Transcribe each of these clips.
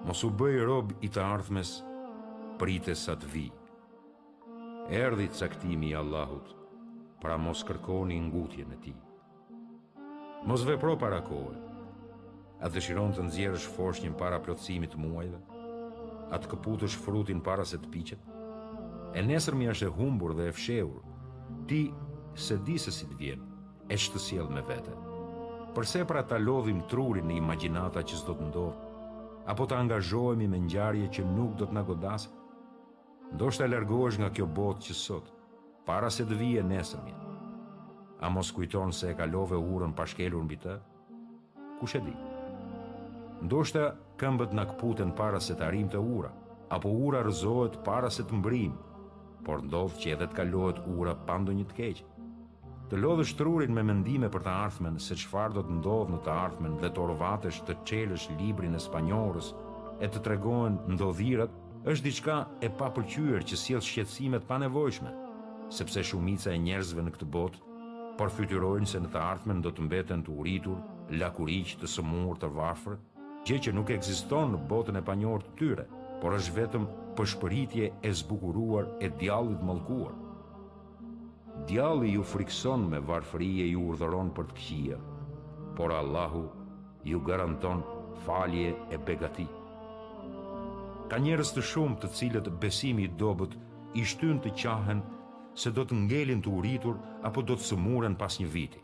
Mos u bëj rob i të ardhmes, prite sa të vijë. Erdhi caktimi i Allahut, pra mos kërkoni ngutjen e tij. Mos vepro para kohe, a dëshiron të nxjerrësh foshnjën para plotësimit të muajve, a të këputësh frutin para se të piqet, e nesërmi është e humbur dhe e fshehur, ti se di se si të vjen. e ç'të sjell me vete. Përse pra ta lodhim trurin në imagjinata që s'do të ndodhë, apo të angazhohemi me ngjarje që nuk do të na godasin? Ndoshta largohesh nga kjo botë që sot, para se të vijë e nesërmja. A mos kujton se e kalove urën pa shkelur mbi të? Kush e di? Ndoshta këmbët na këputen para se të arrijmë te ura, apo ura rrëzohet para se të mbërrijmë, por ndodh që edhe të kalohet ura pa ndonjë të keq. Të lodhësh trurin me mendime për të ardhmen se çfarë do të ndodhë në të ardhmen dhe të orvatesh të çelësh librin e së panjohurës e të tregohen ndodhirat është diçka e papëlqyer që sjell shqetësime të panevojshme, sepse shumica e njerëzve në këtë botë parafytyrojnë se në të ardhmen do të mbeten të uritur, lakuriq, të sëmurë, të varfër, gjë që nuk ekziston në botën e panjohur të tyre, por është vetëm pëshpëritje e zbukuruar e djallit mallkuar. Djalli ju frikëson me varfëri e ju urdhëron për të këqija, por Allahu ju garanton falje e begati. Ka njerëz të shumtë të cilët besimi i dobët i shtyn të qahen se do të ngelin të uritur apo do të sëmuren pas një viti.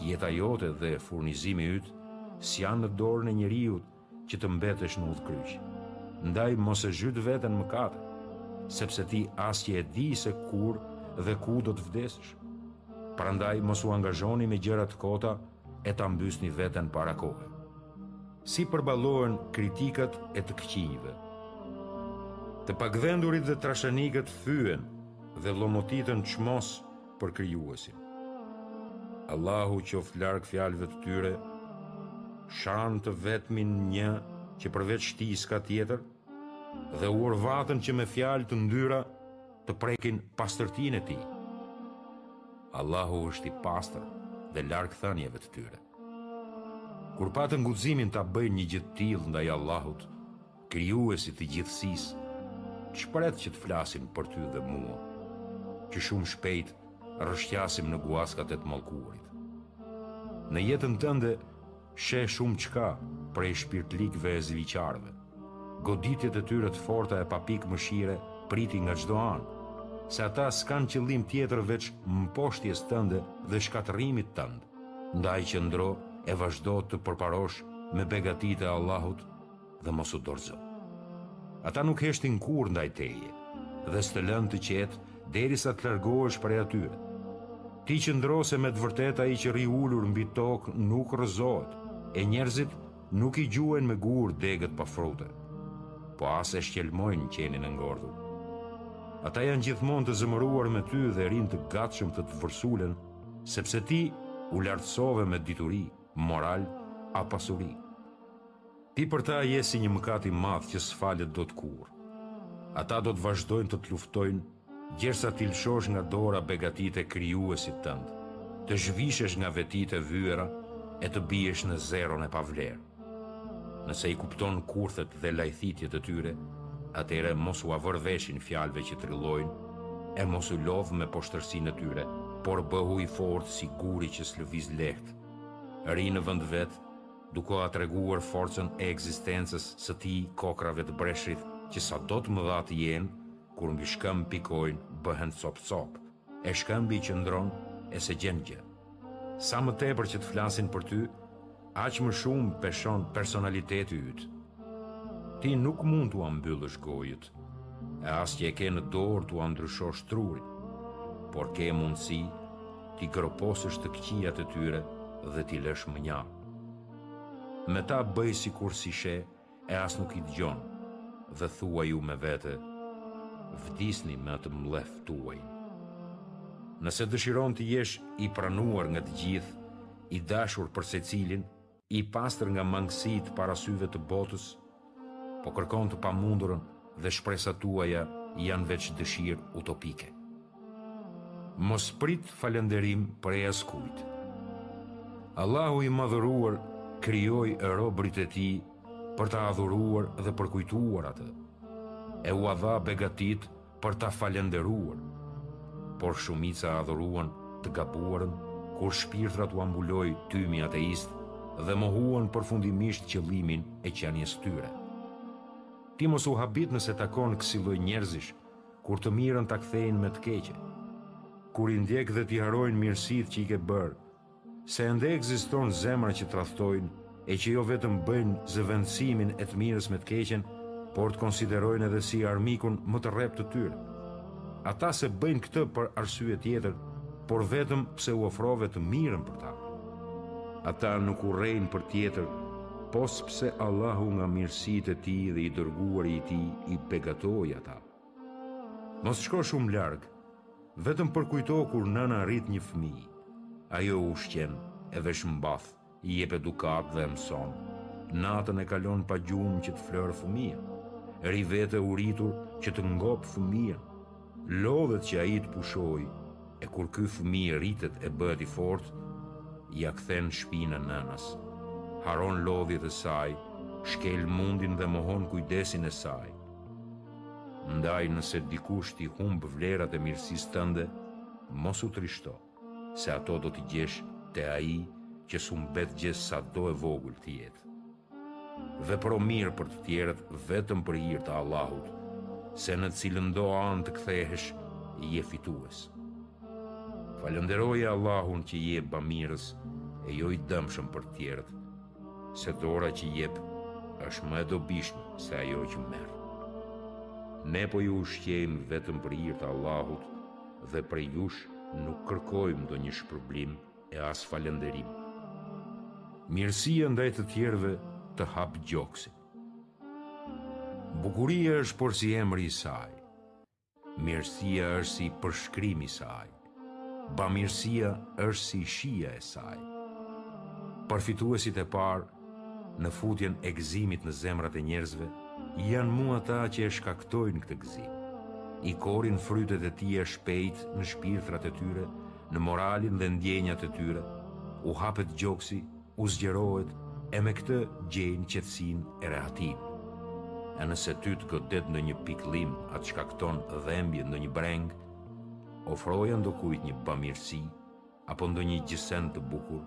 Jeta jote dhe furnizimi yt s'janë në dorën e njeriut që të mbetesh në udhëkryq. Ndaj mos e zhyt veten në mëkate, sepse ti as që e di se kur dhe ku do të vdesësh. Prandaj mos u angazhoni me gjëra të kota e ta mbysni veten para kohe. Si përballohen kritikat e të këqinjve? Të pagdhendurit dhe trashanikët fyenë dhe llomotitën çmos për krijuesin. Allahu qoftë larg fjalëve të tyre, shanë të vetmin një që përveç tij s'ka tjetër, dhe u orvatën që me fjalë të ndyra të prekin pastërtinë e tij. Allahu është i pastër dhe larg thënieve të tyre. Kur patën guximin ta bëjnë një gjë të tillë ndaj Allahut, krijuesit të gjithësisë, ç'pret që të flasin për ty dhe mua, që shumë shpejt rrëshqasim në guaskat e të mallkuarit. Në jetën tënde sheh shumëçka prej shpirtligëve e ziliqarëve. Goditjet e tyre të forta e pa pikë mëshire priti nga çdo anë, se ata s'kanë qëllim tjetër veç mposhtjes tënde dhe shkatërrimit tënd. Ndaj qëndro e vazhdo të përparosh me begatitë e Allahut dhe mos u dorëzo. Ata nuk heshtin kurrë ndaj teje dhe s'të lënë të qetë derisa të largohesh prej atyre. Ti qëndro se me të vërtetë ai që rri ulur mbi tokë nuk rrëzohet, e njerëzit nuk i gjuajnë me gurë degët pa frute, po as e shqelmojnë qenin e ngordhur. Ata janë gjithmonë të zemëruar me ty dhe rrinë të gatshëm të të vërsulen, Sepse ti u lartësove me dituri, moral, a pasuri. Ti për ta je si një mëkat i madh që s'falet dot kurrë. Ata do të vazhdojnë të të luftojnë, gjersa t'i lëshosh nga dora begatitë e krijuesit tënd, të zhvishesh nga vetitë e vyera e të biesh në zeron e pavlerë. Nëse i kupton kurthet dhe lajthitjet e tyre, atëherë mos ua vër veshin fjalëve që trillojnë, e mos u lodh me poshtërsinë e tyre, por bëhu i fortë si guri që s'lëviz lehtë. Rri në vend vetë, duke ua treguar forcën e ekzistencës së tij kokrrave të breshrit që sado të mëdha të jenë, kur mbi shkëmb pikojnë, bëhen copë copë. E shkëmbi qëndron e s'e gjen gjë. Sa më tepër që të flasin për ty, aq më shumë peshon personaliteti yt. Ti nuk mund t'ua mbyllësh gojët, e as që e ke në dorë t'ua ndryshosh trurin, por ke mundësi t'i groposësh të këqijat e tyre dhe t'i lësh mënjanë. Me ta bëj sikur s'i sheh, e as nuk i dëgjon dhe thuaju me vete vdisni me atë mllef tuaj nëse dëshiron të jesh i pranuar nga të gjithë i dashur për secilin i pastër nga mangësitë para syve të botës po kërkon të pamundurën dhe shpresat tuaja janë veç dëshirë utopike Mos prit falënderim prej askujt. Allahu i Madhëruar krijoi robërit e Tij për ta adhuruar dhe përkujtuar Atë, e ua dha begatitë për ta falënderuar. Por shumica adhuruan të gabuarën, kur shpirtrat ua mbuloi tymi ateist dhe mohuan përfundimisht qëllimin e qenies tyre. Ti mos u habit nëse takon kësi lloj njerëzish, Kur të mirën ta kthejnë me të keqe. Kur i ndjek dhe t'i harrojnë mirësitë që i ke bërë, se ende ekziston zemra që tradhtojnë e që jo vetëm bëjnë zëvendësimin e të mirës me të keqen, por të konsiderojnë edhe si armikun më të rreptë të tyre. Ata s'e bëjnë këtë për arsye tjetër, por vetëm pse u ofrove të mirën për ta. Ata nuk urrejnë për tjetër, pos pse Allahu nga mirësitë e tij dhe i dërguari i tij i begatoi Mos shko shumë larg. Vetëm përkujto kur nëna rrit një fëmijë. Ajo e ushqen, e veshmbath, i jep edukatë dhe e mëson. Natën e kalon pa gjumë që të flerë fëmija. Rri vetë e uritur që të ngopë fëmijën. Lodhet që ai të pushojë, e kur ky fëmijë rritet e bëhet i fortë, ia kthen shpinën nënës. Harron lodhjet e saj, shkel mundin dhe mohon kujdesin e saj. Ndaj nëse dikush t'i humb vlerat e mirësisë tënde, mos u trishto, se ato do t'i gjesh te ai që s'humbet gjë sado e vogël të jetë. Vepro mirë për të tjerët vetëm për hir të Allahut, se në cilëndo anë të kthehesh, je fitues. Falënderoje Allahun që je bamirës e jo i dëmshëm për të tjerët, se dora që jep është më e dobishme se ajo që merr. Ne po ju ushqejmë vetëm për hir të Allahut dhe prej jush nuk kërkojmë ndonjë shpërblim e as falënderim. Mirësia ndaj të tjerëve të hap gjoksin. Bukuria është porsi emri i saj. Mirësia është si përshkrimi i saj. Bamirësia është si shija e saj. Përfituesit e parë në futjen e gëzimit në zemrat e njerëzve janë mu ata që e shkaktojnë këtë gëzim. I korrin frytet e tija shpejt në shpirtrat e tyre, në moralin dhe ndjenjat e tyre, u hapet gjoksi u zgjerohet e me këtë gjejnë qetësinë e rehatinë. E nëse ty të godet ndonjë pikëllim a të shkakton dhembje ndonjë brengë, ofroja ndokujt një bamirësi apo ndonjë gjësend të bukur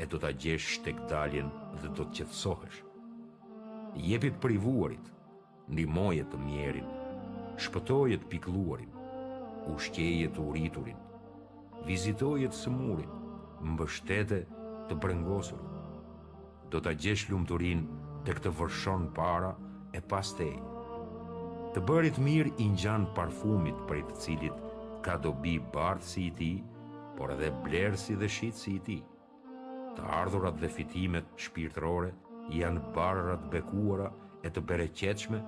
e do ta gjesh shtegdaljen dhe do të qetësohesh. Jepi të privuarit, Ndihmoje të mjerin, shpëtoje të pikëlluarin, ushqeje të uriturin, vizitoje të sëmurin, mbështete të brengosurin. Do ta gjesh lumturinë tek të vërshon para e pas teje. Të bërit mirë i ngjan parfumit prej të cilit ka dobi bartësi i tij, por edhe blerësi dhe shitësi i tij. Të ardhurat dhe fitimet shpirtërore janë barëra të bekuara e të bereqetshme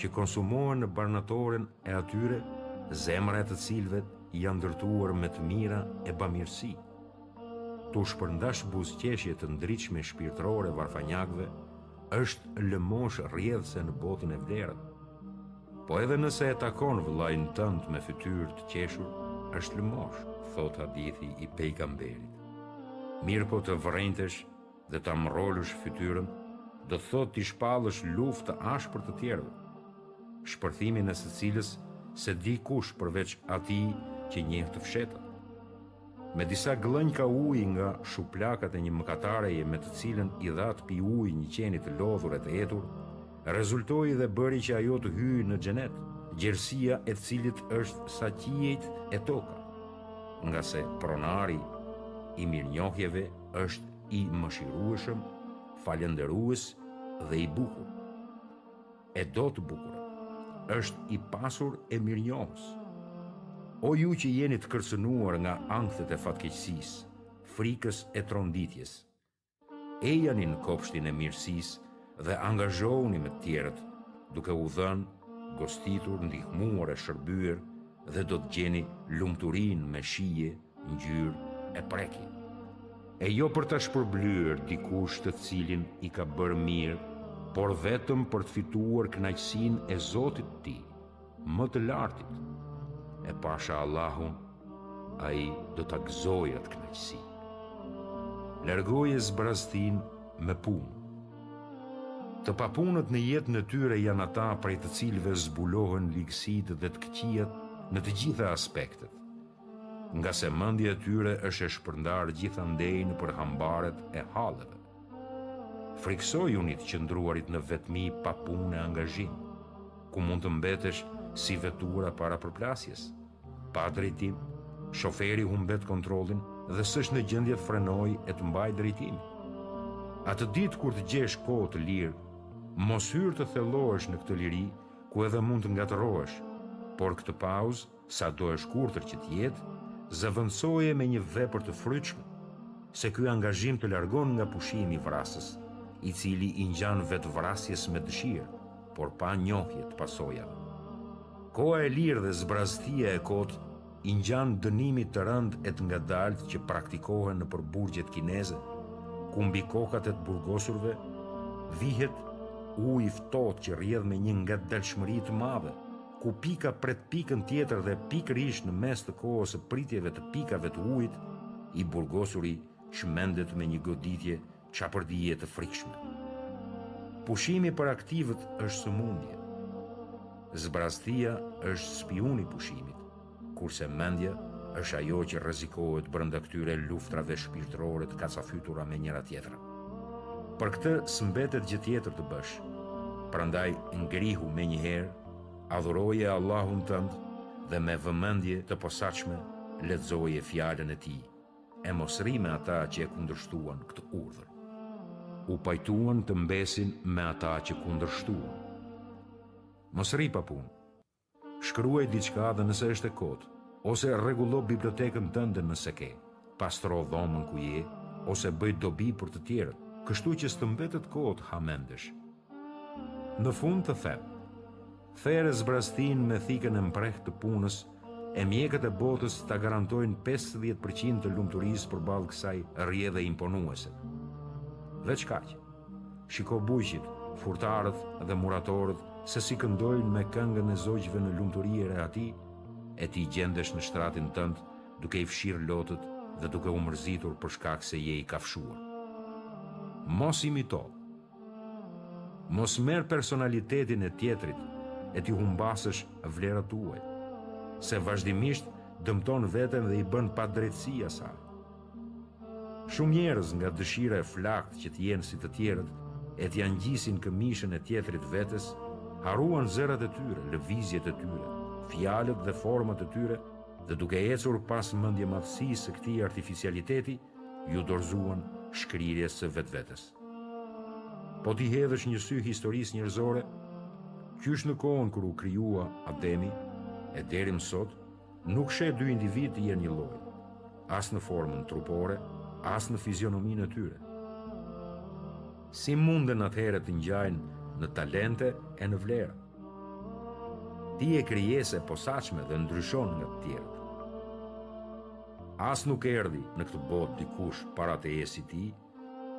që konsumohen në barnatoren e atyre, zemrat e të cilëve janë ndërtuar me të mira e bamirësi. T'u shpërndash buzëqeshje të ndritshme shpirtërore varfanjakëve, është lëmoshë rrjedhëse në botën e vlerave. Po edhe nëse e takon vëllain tënd me fytyrë të qeshur, është lëmoshë, thotë hadithi i pejgamberit. Mirëpo të vrenjtesh dhe ta mërrolësh fytyrën, do të thotë t'i shpallësh luftë të ashpër të tjerëve, shpërthimin e së cilës s'e di kush përveç atij që njeh të fshehtët. Me disa gllënjka ujë nga shuplakat e një mëkatareje me të cilën i dha të pijë ujë një qeni të lodhur e të etur, rezultoi dhe bëri që ajo të hyjë në xhenet, gjerësia e cilit është sa qiejt e toka. ngase pronari i mirënjohjeve është i mëshirueshëm, falënderues dhe i bukur. E do të bukur. Është i pasur e mirënjohës. O ju që jeni të kërcënuar nga ankthet e fatkeqësisë, frikës e tronditjes, Ejani në kopshtin e mirësisë dhe angazhohuni me të tjerët, duke u dhënë, gostitur, ndihmuar e shërbyer dhe do të gjeni lumturinë me shije, ngjyrë e prekje. E jo për ta shpërblyer dikush të cilin i ka bërë mirë, por vetëm për të fituar kënaqësinë e Zotit të tij. më të lartit, e pasha Allahun, ai do ta gëzojë atë kënaqësi. Largoje zbrazëtinë me punë. Të papunët në jetën e tyre janë ata prej të cilëve zbulohen ligësitë dhe të këqijat në të gjitha aspektet, ngase mendja e tyre është e shpërndarë gjithandej nëpër hambarët e halleve. Frikësoju nga të qëndruarit në vetmi pa punë e angazhim, ku mund të mbetesh si vetura para përplasjes, pa drejtim, shoferi humbet kontrollin dhe s'është në gjendje të frenojë e të mbajë drejtimin. Atë ditë kur të gjesh kohë të lirë, mos hyr të thellohesh në këtë liri ku edhe mund të ngatërrohesh, por këtë pauzë Sado e shkurtër që të jetë, zëvendësoje me një vepër të frytshme, se ky angazhim të largon nga pushimi vrasës, i cili i ngjan vetëvrasjes me dëshirë, por pa njohje të pasojave. Koha e lirë dhe zbrazëtia e kotë i ngjan dënimit të rëndë e të ngadaltë që praktikohen nëpër burgjet kineze, ku mbi kokat e të burgosurve vihet ujë i ftohtë që rrjedh me një ngadalshmëri të madhe, ku pika pret pikën tjetër dhe pikërisht në mes të kohës së pritjeve të pikave të ujit, i burgosuri çmendet me një goditje çapërdije të frikshme. Pushimi për aktivët është sëmundje. Zbrazëtia është spiun i pushimit. Kurse mendja është ajo që rrezikohet brenda këtyre luftrave shpirtërore të kacafytura me njëra-tjetrën. Për këtë s'mbetet gjë tjetër të bësh. Prandaj ngrihu menjëherë, adhuroje Allahun tënd dhe me vëmendje të posaçme lexoje fjalën e Tij, e mos rri me ata që e kundërshtuan këtë urdhër. U pajtuan të mbesin me ata që kundërshtuan. Mos rri pa punë. Shkruaj diçka dhe nëse është e kotë, ose rregullo bibliotekën tënde nëse ke, pastro dhomën ku je, ose bëj dobi për të tjerët, kështu që s'të mbetet kohë të ha mendesh. Në fund të them, there zbraztinë me thikën e mprehtë të punës e mjekët e botës ta garantojnë pesëdhjetë për qind të lumturisë përballë kësaj rrjedhe imponuese. Veç kaq. Shiko bujqit, furtarët dhe muratorët se si këndojnë me këngën e zogjve në lumturi e rehati, e ti gjendesh në shtratin tënd duke i fshirë lotët dhe duke u mërzitur për shkak se je i kafshuar. Mos imito. Mos merr personalitetin e tjetrit e t'i humbasësh vlerat tua, se vazhdimisht dëmton veten dhe i bën padrejtësi asaj. Shumë njerëz nga dëshira e flaktë që të jenë si të tjerët e t'ia ngjisin këmishën e tjetrit vetes, harruan zërat e tyre, lëvizjet e tyre, fjalët dhe format e tyre dhe duke ecur pas mendjemadhësisë së këtij artificialiteti, iu dorëzuan shkrirjes së vetvetes. Po t'i hedhësh një sy historisë njerëzore, qysh në kohën kur u krijua Ademi e deri më sot, Nuk sheh dy individë të jenë njëlloj, as në formën trupore, as në fizionominë e tyre. Si munden atëherë të ngjajnë në talente e në vlera? Ti je krijesë e posaçme dhe ndryshon nga të tjerët. As nuk erdhi në këtë botë dikush para teje si ti,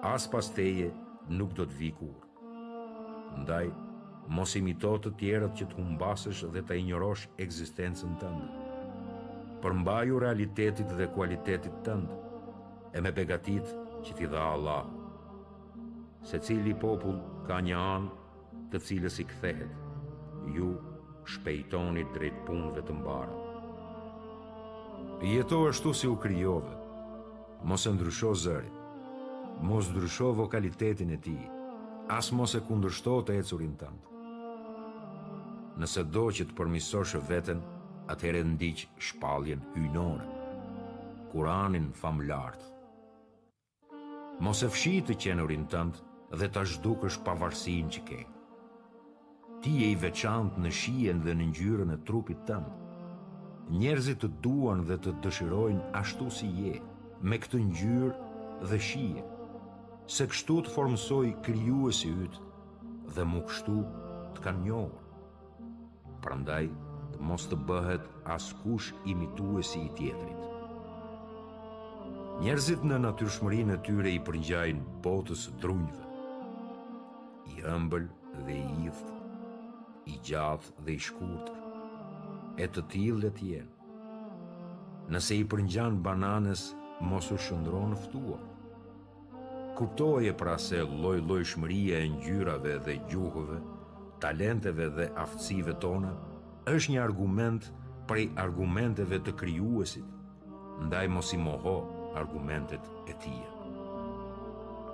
as pas teje nuk do të vijë kurrë. Ndaj, mos imito të tjerët që të humbasësh dhe ta injorosh ekzistencën tënde. Përmbaju realitetit dhe kualitetit tënd, e me begatitë që t'i dha Allahu. Secili popull ka një anë të cilës i kthehet, ju shpejtoni drejt punëve të mbara. Jeto ashtu si u krijove, mos e ndrysho zërin, mos ndrysho vokalitetin e tij, as mos e kundërshto të ecurit tënd. Nëse do që të përmirësosh veten, atëherë ndiq shpalljen hyjnore, Kur'anin famlartë. Mos e fshi të qenurin tënd dhe ta zhdukësh pavarësinë që ke. Ti je i veçantë në shijen dhe në ngjyrën e trupit tënd. Njerëzit të duan dhe të dëshirojnë ashtu si je, me këtë ngjyrë dhe shije. Se kështu të formësoi Krijuesi yt dhe mu kështu të kanë njohur. Prandaj, të mos të bëhet askush imituesi i tjetrit. Njerëzit në natyrshmërinë e tyre i përngjajnë botës së drunjve. I ëmbël dhe i idhtë, i gjatë dhe i shkurtër. E të tillë le të jenë. Nëse i përngjan bananes, mos u shndërro në ftua. Kuptoje pra se llojllojshmëria e ngjyrave dhe gjuhëve, talenteve dhe aftësive tona është një argument prej argumenteve të Krijuesit, ndaj mos i moho argumentet e Tij.